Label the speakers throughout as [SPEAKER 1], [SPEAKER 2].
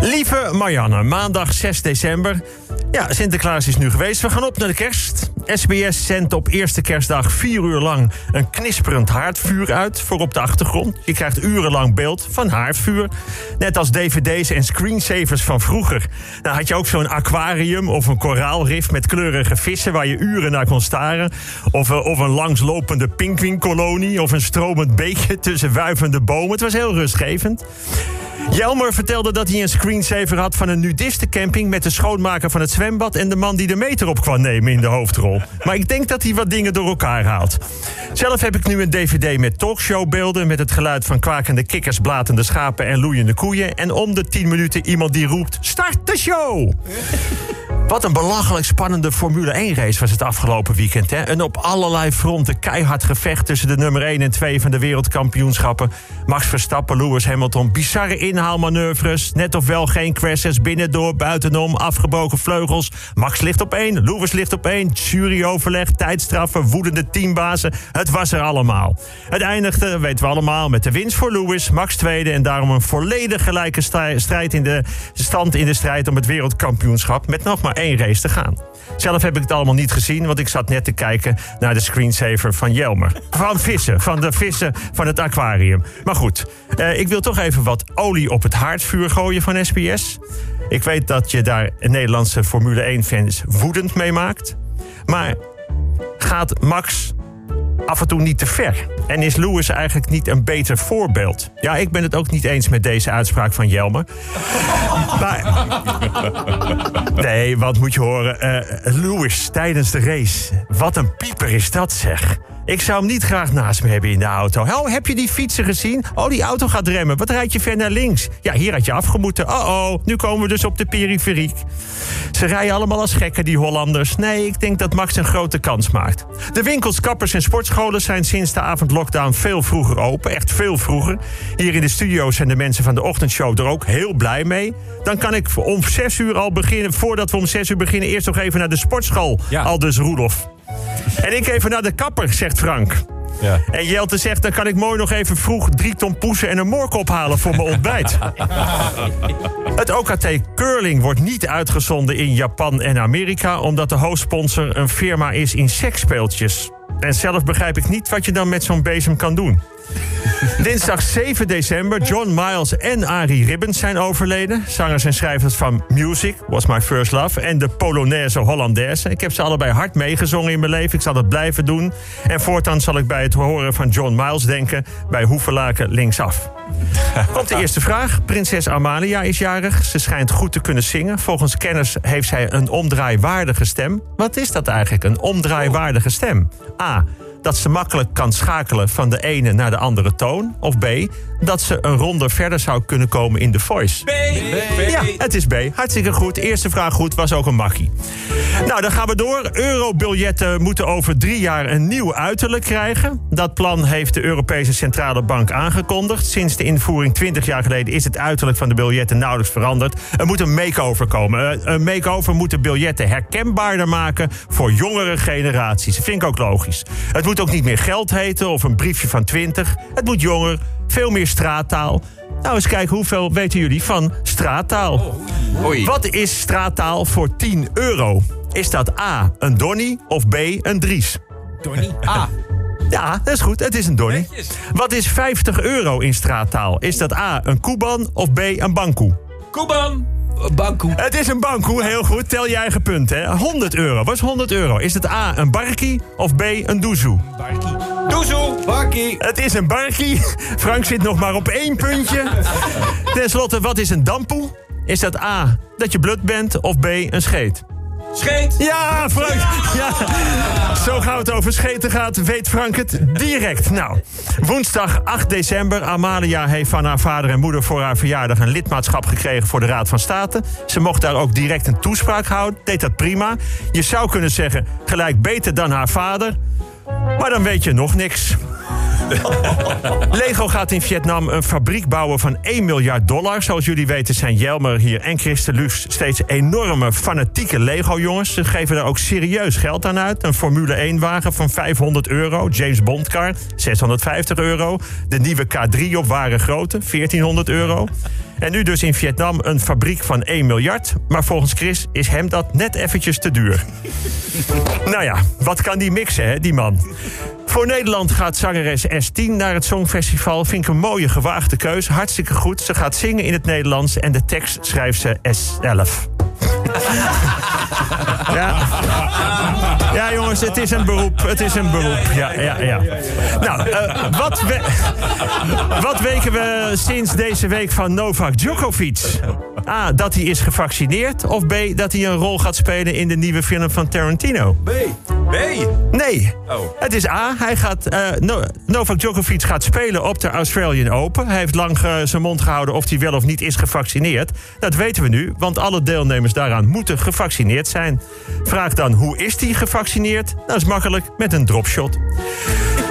[SPEAKER 1] Lieve Marianne, maandag 6 december. Ja, Sinterklaas is nu geweest. We gaan op naar de kerst. SBS zendt op eerste kerstdag vier uur lang een knisperend haardvuur uit voor op de achtergrond. Je krijgt urenlang beeld van haardvuur. Net als dvd's en screensavers van vroeger. Dan had je ook zo'n aquarium of een koraalrif met kleurige vissen waar je uren naar kon staren. Of, eh, of een langslopende pinguïnkolonie of een stromend beekje tussen wuivende bomen. Het was heel rustgevend. Jelmer vertelde dat hij een screensaver had van een nudistencamping... met de schoonmaker van het zwembad en de man die de meter op kwam nemen in de hoofdrol. Maar ik denk dat hij wat dingen door elkaar haalt. Zelf heb ik nu een dvd met talkshowbeelden... met het geluid van kwakende kikkers, blatende schapen en loeiende koeien... en om de 10 minuten iemand die roept, start de show! Wat een belachelijk spannende Formule 1-race was het afgelopen weekend. Hè? Een op allerlei fronten keihard gevecht tussen de nummer 1 en 2 van de wereldkampioenschappen. Max Verstappen, Lewis Hamilton, bizarre inhaalmanoeuvres. Net of wel geen crashes, binnendoor, buitenom, afgebogen vleugels. Max ligt op 1, Lewis ligt op 1, juryoverleg, tijdstraffen, woedende teambazen. Het was er allemaal. Het eindigde, weten we allemaal, met de winst voor Lewis, Max tweede... en daarom een volledig gelijke strijd in de stand in de strijd om het wereldkampioenschap... met nog maar één race te gaan. Zelf heb ik het allemaal niet gezien, want ik zat net te kijken naar de screensaver van Jelmer. Van vissen, van de vissen van het aquarium. Maar goed, eh, ik wil toch even wat olie op het haardvuur gooien van SBS. Ik weet dat je daar Nederlandse Formule 1-fans woedend mee maakt. Maar gaat Max af en toe niet te ver? En is Lewis eigenlijk niet een beter voorbeeld? Ja, ik ben het ook niet eens met deze uitspraak van Jelmer. maar, nee, wat moet je horen? Uh, Lewis tijdens de race. Wat een pieper is dat, zeg. Ik zou hem niet graag naast me hebben in de auto. Oh, heb je die fietsen gezien? Oh, die auto gaat remmen. Wat rijd je ver naar links? Ja, hier had je afgemoeten. Oh, oh, nu komen we dus op de periferiek. Ze rijden allemaal als gekken, die Hollanders. Nee, ik denk dat Max een grote kans maakt. De winkels, kappers en sportscholen zijn sinds de avondlockdown veel vroeger open. Echt veel vroeger. Hier in de studio zijn de mensen van de ochtendshow er ook heel blij mee. Dan kan ik om zes uur al beginnen. Voordat we om zes uur beginnen, eerst nog even naar de sportschool. Ja. Aldus Roelof. En ik even naar de kapper, zegt Frank. Ja. En Jelte zegt, dan kan ik mooi nog even vroeg drie ton poesen en een mork ophalen voor mijn ontbijt. het OKT Curling wordt niet uitgezonden in Japan en Amerika... omdat de hoofdsponsor een firma is in seksspeeltjes. En zelf begrijp ik niet wat je dan met zo'n bezem kan doen. Dinsdag 7 december, John Miles en Arie Ribbons zijn overleden. Zangers en schrijvers van Music, Was My First Love... en de Polonaise Hollandaise. Ik heb ze allebei hard meegezongen in mijn leven. Ik zal dat blijven doen. En voortaan zal ik bij het horen van John Miles denken... bij Hoevelaken linksaf. Komt de eerste vraag. Prinses Amalia is jarig. Ze schijnt goed te kunnen zingen. Volgens kenners heeft zij een omdraaiwaardige stem. Wat is dat eigenlijk, een omdraaiwaardige stem? A dat ze makkelijk kan schakelen van de ene naar de andere toon. Of B, dat ze een ronde verder zou kunnen komen in de voice.
[SPEAKER 2] B.
[SPEAKER 1] Ja, het is B. Hartstikke goed. Eerste vraag goed, was ook een makkie. Nou, dan gaan we door. Eurobiljetten moeten over drie jaar een nieuw uiterlijk krijgen. Dat plan heeft de Europese Centrale Bank aangekondigd. Sinds de invoering 20 jaar geleden is het uiterlijk van de biljetten nauwelijks veranderd. Er moet een makeover komen. Eh, een makeover moet de biljetten herkenbaarder maken voor jongere generaties. Dat vind ik ook logisch. Het moet ook niet meer geld heten of een briefje van 20. Het moet jonger, veel meer straattaal. Nou, eens kijken hoeveel weten jullie van straattaal.
[SPEAKER 2] Oei.
[SPEAKER 1] Wat is straattaal voor 10 euro? Is dat A, een Donny of B, een Dries?
[SPEAKER 2] Donny. A.
[SPEAKER 1] Ja, dat is goed. Het is een Donny. Wat is 50 euro in straattaal? Is dat A, een koeban of B, een bankoe?
[SPEAKER 2] Kuban. Bankoe.
[SPEAKER 1] Het is een bankoe, heel goed. Tel je eigen punt, hè. 100 euro. Wat is 100 euro? Is het A, een barkie of B, een doezoe?
[SPEAKER 2] Barkie. Doezoe. Barkie.
[SPEAKER 1] Het is een barkie. Frank zit nog maar op één puntje. Ten slotte, wat is een dampoe? Is dat A, dat je blut bent of B, een scheet?
[SPEAKER 2] Scheet.
[SPEAKER 1] Ja, Frank. Ja. Zo gauw het over scheten gaat, weet Frank het direct. Nou, woensdag 8 december. Amalia heeft van haar vader en moeder voor haar verjaardag... een lidmaatschap gekregen voor de Raad van State. Ze mocht daar ook direct een toespraak houden. Deed dat prima. Je zou kunnen zeggen, gelijk beter dan haar vader. Maar dan weet je nog niks. Lego gaat in Vietnam een fabriek bouwen van 1 miljard dollar. Zoals jullie weten zijn Jelmer hier en Christen Luf steeds enorme fanatieke Lego-jongens. Ze geven er ook serieus geld aan uit. Een Formule 1-wagen van 500 euro. James Bond car, 650 euro. De nieuwe K3 op ware grootte, 1400 euro. En nu dus in Vietnam een fabriek van 1 miljard. Maar volgens Chris is hem dat net eventjes te duur. nou ja, wat kan die mixen, hè, die man? Voor Nederland gaat zangeres S10 naar het Songfestival. Vind ik een mooie, gewaagde keus. Hartstikke goed. Ze gaat zingen in het Nederlands en de tekst schrijft ze S11. ja. ja, jongens, het is een beroep. Het is een beroep. Ja, ja, ja. Nou, uh, wat, we, wat weken we sinds deze week van Novak Djokovic? A, dat hij is gevaccineerd. Of B, dat hij een rol gaat spelen in de nieuwe film van Tarantino.
[SPEAKER 2] B. B?
[SPEAKER 1] Nee.
[SPEAKER 2] Oh.
[SPEAKER 1] Het is A. Hij gaat, uh, no Novak Djokovic gaat spelen op de Australian Open. Hij heeft lang uh, zijn mond gehouden of hij wel of niet is gevaccineerd. Dat weten we nu, want alle deelnemers daaraan moeten gevaccineerd zijn. Vraag dan, hoe is hij gevaccineerd? Dat is makkelijk, met een dropshot.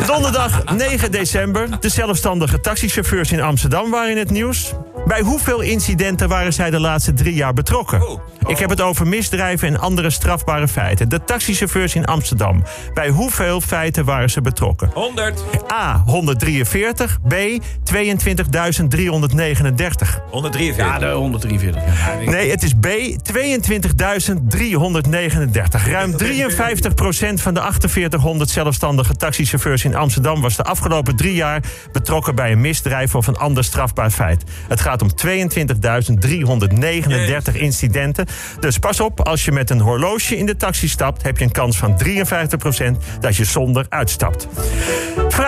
[SPEAKER 1] Donderdag 9 december. De zelfstandige taxichauffeurs in Amsterdam waren in het nieuws. Bij hoeveel incidenten waren zij de laatste drie jaar betrokken? Ik heb het over misdrijven en andere strafbare feiten. De taxichauffeurs in Amsterdam. Bij hoeveel feiten waren ze betrokken?
[SPEAKER 2] 100.
[SPEAKER 1] A. 143. B. 22.339.
[SPEAKER 2] 143.
[SPEAKER 3] Ja, de 143. Ja.
[SPEAKER 1] Nee, het is B. 22.339. Ruim 53% van de 4800 zelfstandige taxichauffeurs in Amsterdam was de afgelopen drie jaar betrokken bij een misdrijf of een ander strafbaar feit. Het gaat om 22.339 incidenten. Dus pas op, als je met een horloge in de taxi stapt, heb je een kans van 53% dat je zonder uitstapt.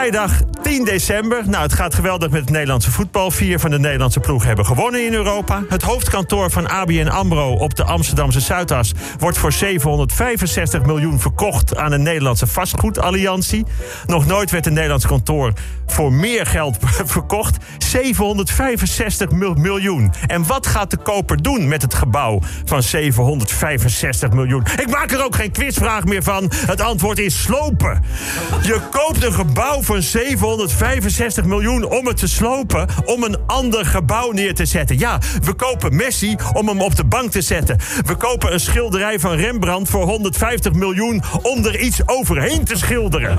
[SPEAKER 1] Vrijdag 10 december. Nou, het gaat geweldig met het Nederlandse voetbal. Vier van de Nederlandse ploegen hebben gewonnen in Europa. Het hoofdkantoor van ABN AMRO op de Amsterdamse Zuidas... wordt voor 765 miljoen verkocht aan een Nederlandse vastgoedalliantie. Nog nooit werd een Nederlands kantoor voor meer geld verkocht. 765 mil miljoen. En wat gaat de koper doen met het gebouw van 765 miljoen? Ik maak er ook geen quizvraag meer van. Het antwoord is slopen. Je koopt een gebouw van 765 miljoen om het te slopen... om een ander gebouw neer te zetten. Ja, we kopen Messi om hem op de bank te zetten. We kopen een schilderij van Rembrandt voor 150 miljoen... om er iets overheen te schilderen.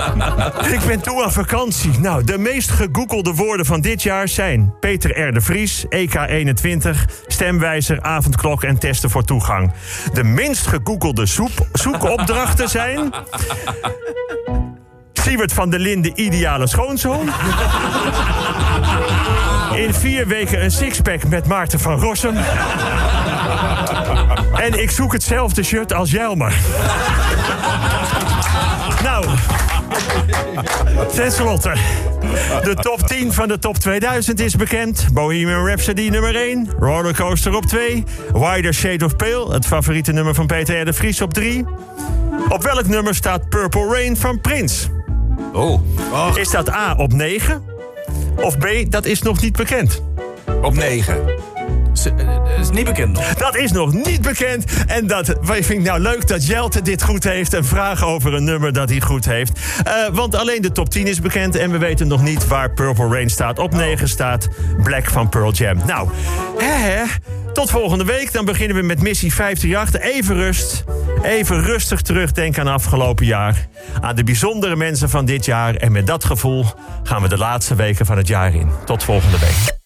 [SPEAKER 1] Ik ben toe aan vakantie. Nou, de meest gegoogelde woorden van dit jaar zijn... Peter R. de Vries, EK21, stemwijzer, avondklok en testen voor toegang. De minst gegoogelde zoek zoekopdrachten zijn... Siewert van der Linde, ideale schoonzoon. In vier weken een sixpack met Maarten van Rossum. En ik zoek hetzelfde shirt als Jelmer. Nou, ten slotte. De top 10 van de top 2000 is bekend. Bohemian Rhapsody nummer 1. Rollercoaster op 2. Wider Shade of Pale, het favoriete nummer van Peter de Vries op 3. Op welk nummer staat Purple Rain van Prince?
[SPEAKER 2] Oh.
[SPEAKER 1] Is dat A op 9? Of B, dat is nog niet bekend?
[SPEAKER 2] Op 9.
[SPEAKER 3] Dat is niet bekend nog.
[SPEAKER 1] Dat is nog niet bekend. En dat vind ik nou leuk dat Jelte dit goed heeft. Een vraag over een nummer dat hij goed heeft. Uh, want alleen de top 10 is bekend. En we weten nog niet waar Purple Rain staat. Op 9 staat Black van Pearl Jam. Nou, hè, hè. Tot volgende week. Dan beginnen we met missie 538. Even rust. Even rustig terugdenken aan afgelopen jaar. Aan de bijzondere mensen van dit jaar. En met dat gevoel gaan we de laatste weken van het jaar in. Tot volgende week.